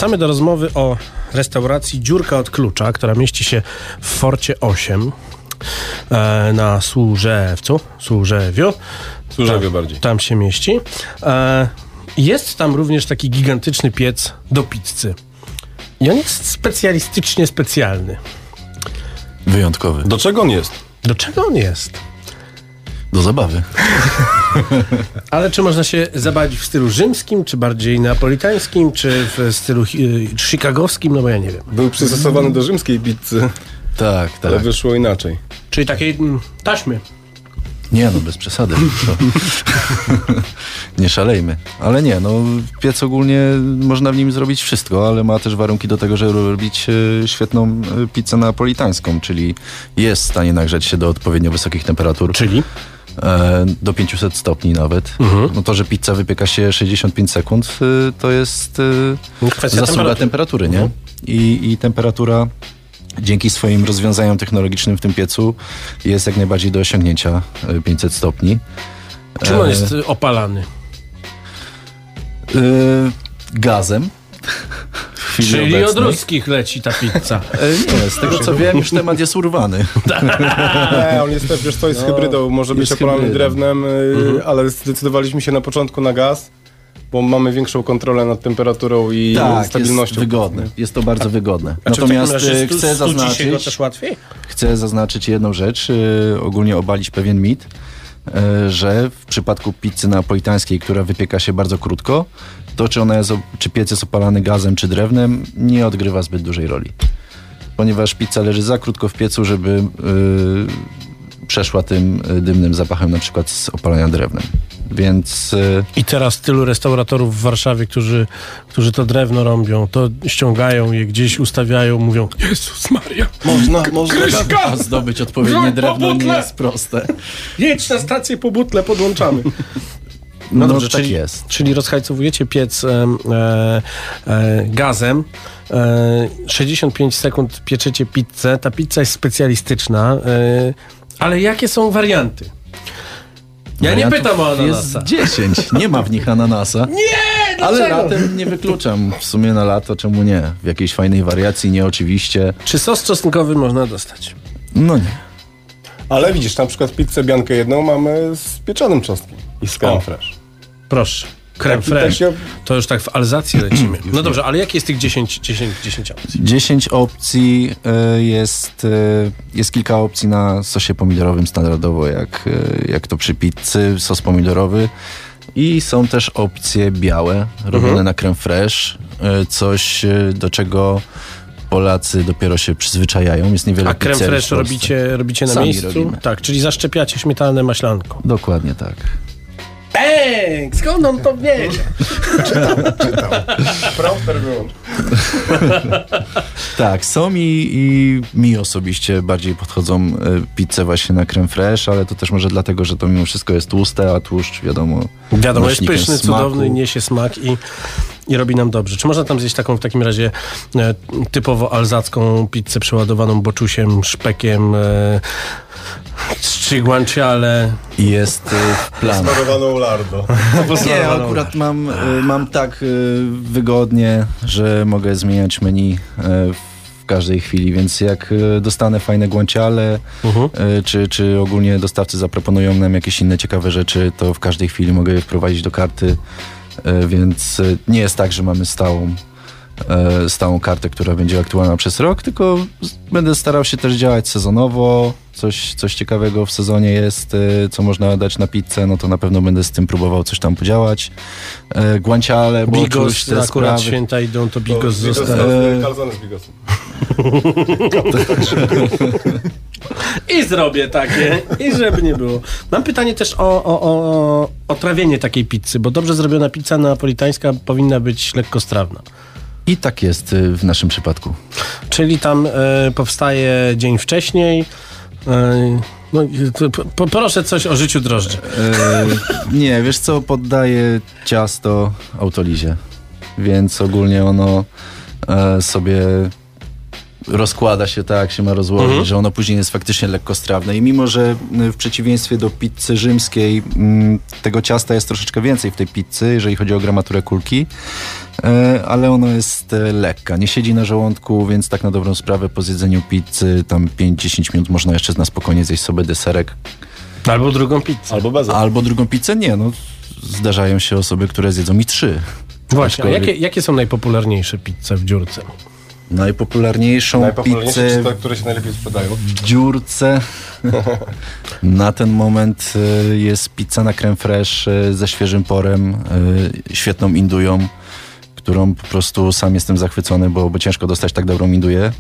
Wracamy do rozmowy o restauracji Dziurka od Klucza, która mieści się w Forcie 8 e, na Służewcu, Służewiu. Służewie tam, bardziej. Tam się mieści. E, jest tam również taki gigantyczny piec do pizzy. I on jest specjalistycznie specjalny. Wyjątkowy. Do czego on jest? Do czego on jest? Do zabawy. [laughs] Ale czy można się zabawić w stylu rzymskim, czy bardziej neapolitańskim, czy w stylu hi- chicagowskim? No bo ja nie wiem. Był przystosowany do rzymskiej pizzy, Tak, tak. ale wyszło inaczej. Czyli takiej mm, taśmy. Nie no, bez przesady. [laughs] To... nie szalejmy. Ale nie, no piec ogólnie można w nim zrobić wszystko, ale ma też warunki do tego, żeby robić e, świetną e, pizzę napolitańską, czyli jest w stanie nagrzać się do odpowiednio wysokich temperatur. Czyli? E, do 500 stopni nawet. Mhm. No to, że pizza wypieka się 65 sekund, e, to jest e, Kwestia zasługa temperatury. temperatury, nie? I, I temperatura dzięki swoim rozwiązaniom technologicznym w tym piecu jest jak najbardziej do osiągnięcia e, 500 stopni. Czym on E, jest y, opalany? e, gazem. Chwili Czyli od obecnej. ruskich leci ta pizza. [laughs] E, Nie, z tego co wiem, już temat jest urwany. [laughs] Nie, on jest też, wiesz co, jest No, hybrydą, może być opalany drewnem, y, Mhm. ale zdecydowaliśmy się na początku na gaz, bo mamy większą kontrolę nad temperaturą i tak, stabilnością. jest wygodne. Jest to bardzo wygodne. A czy w takim Natomiast razie stu- chcę studzi się go zaznaczyć... też łatwiej? Chcę zaznaczyć jedną rzecz, y, ogólnie obalić pewien mit, y, że w przypadku pizzy napolitańskiej, która wypieka się bardzo krótko, to czy, ona jest, czy piec jest opalany gazem czy drewnem, nie odgrywa zbyt dużej roli. Ponieważ pizza leży za krótko w piecu, żeby y, przeszła tym y, dymnym zapachem na przykład z opalania drewnem. Więc y, I teraz tylu restauratorów w Warszawie, którzy, którzy to drewno robią, to ściągają je gdzieś, ustawiają, mówią Jezus Maria, Można, można. Kryśka! [laughs] zdobyć odpowiednie drewno nie jest proste. jedź na stację po butle, podłączamy. No, dobrze, tak czyli, jest. Czyli rozhajcowujecie piec e, e, gazem. E, 65 sekund pieczecie pizzę. Ta pizza jest specjalistyczna. E, ale jakie są warianty? Ja nie pytam o Jest ananasa. 10. Nie ma w nich ananasa. [laughs] Nie! Ale dlaczego? latem nie wykluczam. W sumie na lato, czemu nie? W jakiejś fajnej wariacji, nie oczywiście. Czy sos czosnkowy można dostać? No nie. Ale widzisz, na przykład pizzę biankę jedną mamy z pieczonym czosnkiem i z creme. Proszę. Creme Tak, się- To już tak w Alzację lecimy. [clears throat] No dobrze, ale jakie jest tych 10, 10, 10 opcji? 10 opcji y, jest, y, jest kilka opcji na sosie pomidorowym standardowo, jak, y, jak to przy pizzy, sos pomidorowy. I są też opcje białe, robione Mhm. na creme. Y, coś, do czego Polacy dopiero się przyzwyczajają. Jest niewiele A creme Polsce. robicie, robicie na Sami miejscu? robimy. Tak, czyli zaszczepiacie śmietanę maślanką. Dokładnie tak. Ej, skąd on to wie? Proper wyłącz. [laughs] Tak, są i, i mi osobiście bardziej podchodzą y, pizze właśnie na creme fraiche, ale to też może dlatego, że to mimo wszystko jest tłuste, a tłuszcz wiadomo... Wiadomo, jest pyszny, smaku. cudowny, niesie smak i, i robi nam dobrze. Czy można tam zjeść taką w takim razie e, typowo alzacką pizzę przeładowaną boczusiem, szpekiem, e? I jest y, w planach. Smarowaną lardo. [laughs] Nie, akurat mam, y, mam tak wygodnie, że mogę zmieniać menu w każdej chwili, więc jak dostanę fajne guanciale, Mhm. y, czy, czy ogólnie dostawcy zaproponują nam jakieś inne ciekawe rzeczy, to w każdej chwili mogę je wprowadzić do karty, więc y, nie jest tak, że mamy stałą stałą kartę, która będzie aktualna przez rok, tylko będę starał się też działać sezonowo. Coś, coś ciekawego w sezonie jest, y, co można dać na pizzę, no to na pewno będę z tym próbował coś tam podziałać. Y, Guanciale, bo Bigos, te akurat sprawy. święta idą, to bigos Bigos, zostaje. Kalzony z bigosem. I zrobię takie, i żeby nie było. Mam pytanie też o, o, o, o trawienie takiej pizzy, bo dobrze zrobiona pizza napolitańska powinna być lekkostrawna. I tak jest y, w naszym przypadku. Czyli tam e, powstaje dzień wcześniej. E, no, po, proszę coś o życiu drożdży. Nie, wiesz co, poddaję ciasto autolizie, więc ogólnie ono e, sobie rozkłada się tak, się ma rozłożyć, Mhm. że ono później jest faktycznie lekkostrawne. I mimo, że y, w przeciwieństwie do pizzy rzymskiej mm, tego ciasta jest troszeczkę więcej w tej pizzy, jeżeli chodzi o gramaturę kulki, e, ale ono jest e, lekka. Nie siedzi na żołądku, więc tak na dobrą sprawę po zjedzeniu pizzy tam 5-10 minut można jeszcze na spokojnie zjeść sobie deserek. Albo drugą pizzę. Albo bez. Albo drugą pizzę? Nie, no zdarzają się osoby, które zjedzą mi trzy. Właśnie, Aczkolwiek jakie, jakie są najpopularniejsze pizze w dziurce? Najpopularniejszą Najpopularniejsze pizzę czy te, które się najlepiej sprzedają. w dziurce [laughs] na ten moment y, jest pizza na creme fraiche y, ze świeżym porem, y, świetną indują, którą po prostu sam jestem zachwycony, bo, bo ciężko dostać tak dobrą minduję.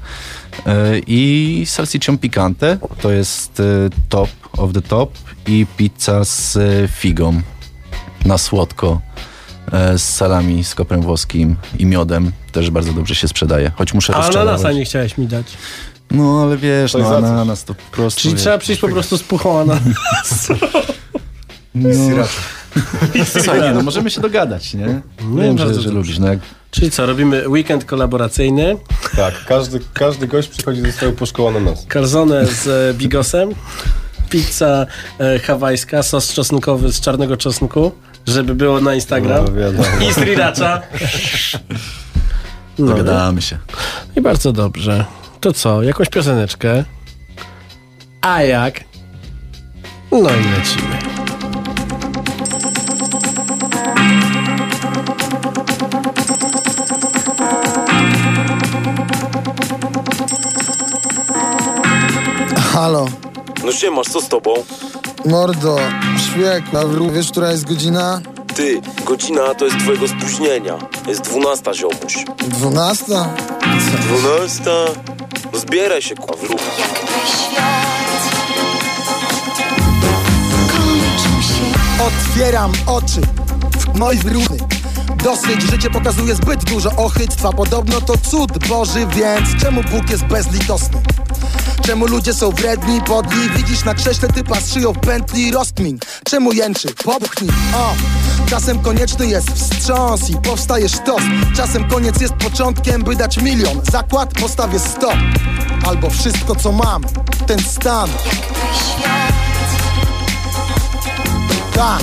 E, I salsiccią picante, to jest top of the top i pizza z figą na słodko z salami, z koprem włoskim i miodem. Też bardzo dobrze się sprzedaje, choć muszę A ananasa nie chciałeś mi dać. No ale wiesz, To no ananas to po prostu... Czyli wiesz, trzeba przyjść po prostu z puchą ananas. [laughs] no, [laughs] Słuchaj, nie, no możemy się dogadać, nie? Wiem, bardzo że, że lubisz. No jak Czyli co, robimy weekend kolaboracyjny, Tak, każdy, każdy gość przychodzi ze swoją puszką ananas. calzone z e, bigosem, pizza e, hawajska, sos czosnkowy z czarnego czosnku, żeby było na Instagram. No, wiadomo. I sriracha. No, dogadamy się. I bardzo dobrze. To co, jakąś pioseneczkę? A jak? No i lecimy. Halo, No siemasz, co z tobą? mordo, szwieku, a wró- wiesz, która jest godzina? Ty, godzina to jest twojego spóźnienia. Jest dwunasta, ziomuś. Dwunasta? Dwunasta? No zbieraj się, kurwa, wróg. Otwieram oczy, moi wróny. Dosyć, życie pokazuje zbyt dużo ochytstwa Podobno to cud Boży, więc czemu Bóg jest bezlitosny? Czemu ludzie są wredni, podli? Widzisz na krześle typa z szyją w pętli. Rozkmin Czemu jęczy? Popchnij, o! Czasem konieczny jest wstrząs i powstaje sztos. Czasem koniec jest początkiem, by dać milion. Zakład postawię sto. Albo wszystko co mam, ten stan. Tak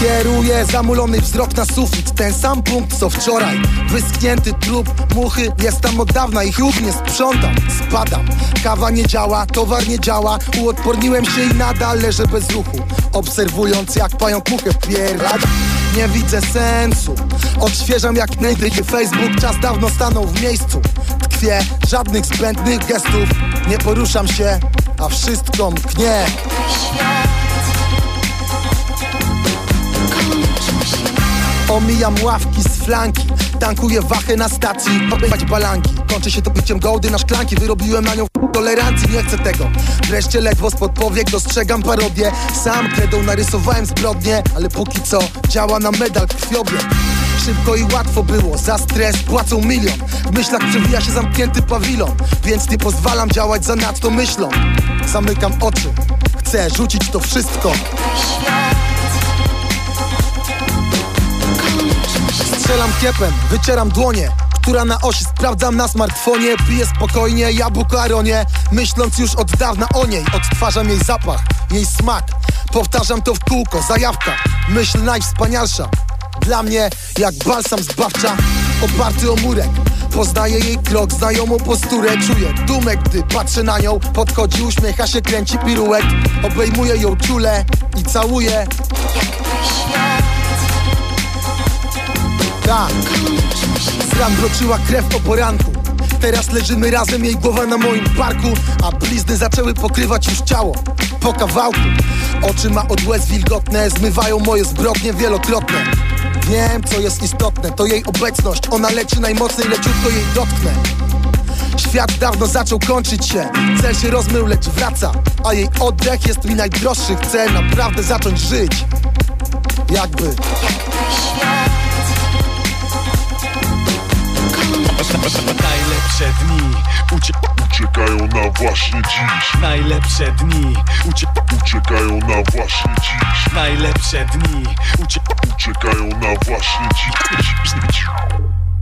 Kieruję zamulony wzrok na sufit. Ten sam punkt co wczoraj. Wyschnięty trup, muchy Jest tam od dawna i chłop nie sprzątam Spadam, kawa nie działa, towar nie działa. Uodporniłem się i nadal leżę bez ruchu. Obserwując jak pająk muchę wpierdala Nie widzę sensu. Odświeżam jak najdyki Facebook. Czas dawno stanął w miejscu. Tkwię, żadnych zbędnych gestów. Nie poruszam się, a wszystko mknie Omijam ławki z flanki. Tankuję wachę na stacji Popywać balanki. Kończy się to piciem gołdy na szklanki. Wyrobiłem na nią tolerancji Nie chcę tego. Wreszcie ledwo spod powiek Dostrzegam parodię. Sam kredą narysowałem zbrodnie Ale póki co działa na medal krwiobieg. Szybko i łatwo było, za stres płacą milion. W myślach przewija się zamknięty pawilon Więc nie pozwalam działać za nadto myślą. Zamykam oczy Chcę rzucić to wszystko Strzelam kiepem, wycieram dłonie która na osi sprawdzam na smartfonie. Piję spokojnie, jabłko aronie Myśląc już od dawna o niej. Odtwarzam jej zapach, jej smak. Powtarzam to w kółko, zajawka. Myśl najwspanialsza. Dla mnie jak balsam zbawcza. Oparty o murek Poznaję jej krok, znajomą posturę. Czuję dumę, gdy patrzę na nią. Podchodzi, uśmiecha się, kręci piruet Obejmuję ją czule i całuję Tak. Z ran wroczyła krew o poranku. Teraz leżymy razem, jej głowa na moim barku A blizny zaczęły pokrywać już ciało. Po kawałku. Oczy ma od łez wilgotne Zmywają moje zbrodnie wielokrotne. Wiem, co jest istotne To jej obecność. Ona leczy najmocniej, leciutko jej dotknę. Świat dawno zaczął kończyć się. Cel się rozmył, lecz wraca. A jej oddech jest mi najdroższy. Chcę naprawdę zacząć żyć. Jakby Najlepsze dni ucie uciekają na właśnie dziś. Najlepsze dni ucie uciekają na właśnie dziś. Najlepsze dni ucie uciekają na właśnie dziś.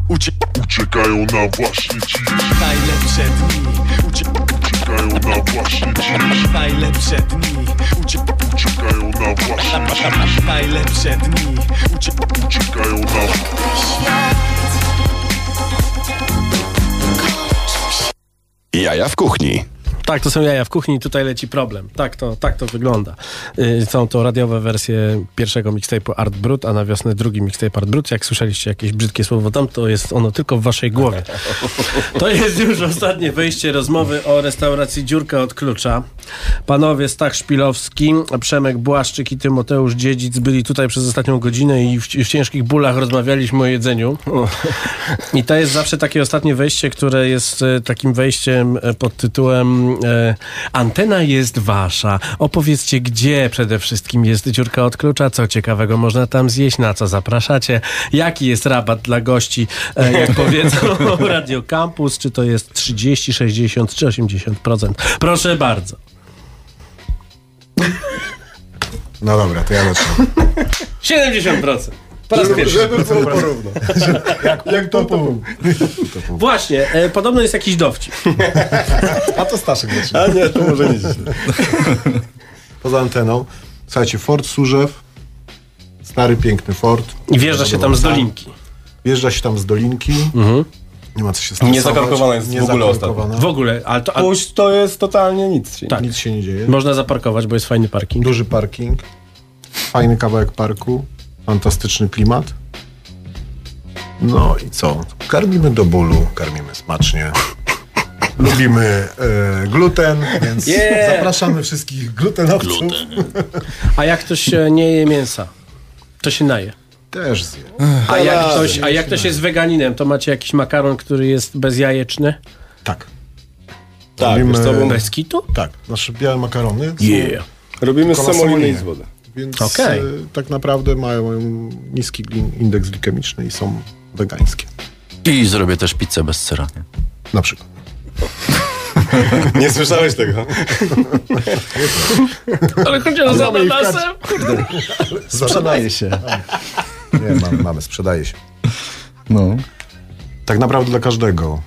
Ucie uciekają na właśnie dziś. Najlepsze dni ucie uciekają na właśnie dziś. Najlepsze dni ucie uciekają na właśnie dziś. Najlepsze dni ucie uciekają na Jaja w kuchni. Tak, to są jaja w kuchni, tutaj leci problem. Tak to, tak to wygląda. Y, Są to radiowe wersje pierwszego mixtape'u Art Brut, a na wiosnę drugi mixtape Art Brut. Jak słyszeliście jakieś brzydkie słowo tam, to jest ono tylko w waszej głowie. To jest już ostatnie wejście rozmowy o restauracji Dziurka od Klucza. Panowie Stach Szpilowski, Przemek Błaszczyk i Tymoteusz Dziedzic byli tutaj przez ostatnią godzinę i w, w ciężkich bólach rozmawialiśmy o jedzeniu. I to jest zawsze takie ostatnie wejście, które jest e, takim wejściem e, pod tytułem Antena jest wasza. Opowiedzcie, gdzie przede wszystkim jest dziurka od klucza, co ciekawego można tam zjeść, na co zapraszacie, jaki jest rabat dla gości, e, jak powiedzą [laughs] Radio Campus, czy to jest 30, 60 czy 80%. Proszę bardzo. No dobra, to ja zacznę. 70%. Po raz pierwszy. Żeby było porówno. [laughs] Jak, jak to pół. Właśnie, e, podobno jest jakiś dowcip. A to Staszek zaczyna. A nie, to może nie dzisiaj. [laughs] Poza anteną. Słuchajcie, Fort Służew. Stary, piękny fort. I wjeżdża się tam z dolinki. Wjeżdża się tam z dolinki. Nie ma co się stresować. Nie zaparkowana jest w ogóle zaparkowana. W ogóle, ale to... A, Puść to jest totalnie nic. Się tak, Nic się nie dzieje. można zaparkować, bo jest fajny parking. Duży parking. Fajny kawałek parku. Fantastyczny klimat. No i co? Karmimy do bólu, karmimy smacznie. [laughs] Lubimy e, gluten, więc Yeah. zapraszamy wszystkich glutenowców. A jak ktoś e, nie je mięsa, to się naje. Też zje. A jak, ktoś, a jak ktoś jest weganinem, to macie jakiś makaron, który jest bezjajeczny? Tak. Tak, Robimy- Bez kitu? Tak, nasze białe makarony. są Yeah. robimy z semoliny i z wody. Więc Okej. e, tak naprawdę mają niski indeks glikemiczny i są wegańskie. I zrobię też pizzę bez sera. Nie? Na przykład. [laughs] Nie słyszałeś tego? [laughs] Ale chodzi o ich ananasem. [laughs] Sprzedaje się. Nie, mamy, mamy, sprzedaje się. No. Tak naprawdę dla każdego.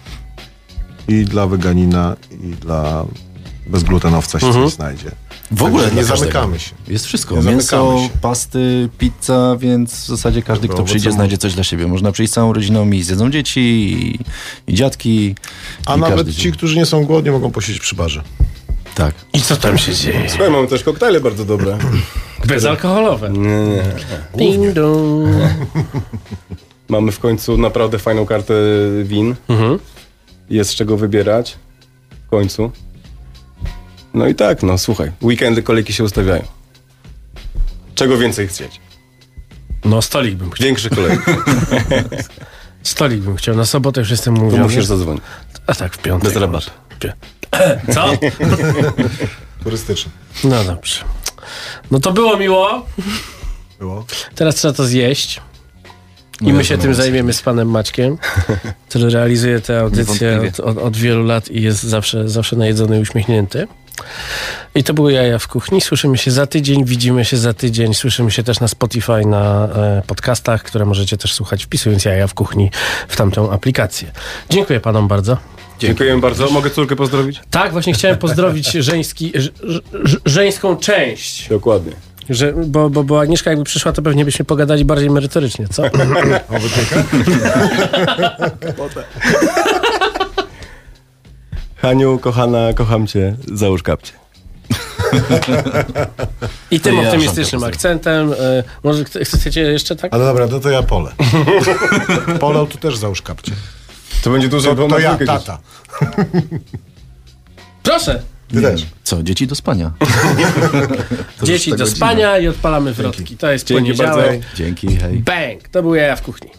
I dla weganina, i dla bezglutenowca się coś znajdzie. W ogóle Także nie zamykamy się. Jest wszystko. Nie Mięso, zamykamy się. pasty, pizza, więc w zasadzie każdy, Dobra, kto przyjdzie, znajdzie coś dla siebie. Można przyjść z całą rodziną i zjedzą dzieci, i, i dziadki. A i nawet ci, dzień. którzy nie są głodni, mogą posiedzieć przy barze. Tak. I co tam się dzieje? Słuchaj, mamy też koktajle bardzo dobre. [clears throat] Bezalkoholowe. Nie, nie. Ding dong. [laughs] Mamy w końcu naprawdę fajną kartę win. Mhm. Jest z czego wybierać. W końcu. No i tak, no słuchaj. Weekendy kolejki się ustawiają. Czego więcej chcieć? No stolik bym chciał. Większe kolejki. [laughs] Stolik bym chciał. Na sobotę już jestem Tu mówiony. musisz zadzwonić. A tak, w piątek. Bez rabatu. [laughs] Co? [laughs] Turystyczny. No dobrze. No to było miło. Było. Teraz trzeba to zjeść. I No my się tym zajmiemy z panem Maćkiem, który realizuje tę audycję od, od, od wielu lat i jest zawsze, zawsze najedzony i uśmiechnięty. I to były jaja w kuchni. Słyszymy się za tydzień, widzimy się za tydzień. Słyszymy się też na Spotify, na e, podcastach, które możecie też słuchać wpisując jaja w kuchni w tamtą aplikację. Dziękuję panom bardzo. Dziękujemy bardzo. Mogę córkę pozdrowić? Tak, właśnie chciałem pozdrowić [laughs] żeński, ż, ż, żeńską część. Dokładnie. Że, bo, bo, bo Agnieszka jakby przyszła, to pewnie byśmy pogadali bardziej merytorycznie, co? [laughs] [laughs] Haniu, kochana, kocham cię. Załóż kapcie. I tym ja optymistycznym akcentem. E, może ch- chcecie jeszcze tak? Ale dobra, no to ja pole. [laughs] Pole tu też załóż kapcie. To będzie dłużej, To, to ja, tata. [laughs] Proszę! Ty też. Co? Dzieci do spania. [laughs] Dzieci do spania i odpalamy wrotki. To jest Dzięki poniedziałek. bardzo. Dzięki, hej. Bang! To był jaja w kuchni.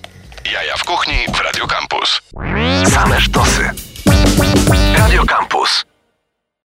Jaja w kuchni w Radio Campus. Same sztosy. Radio Campus.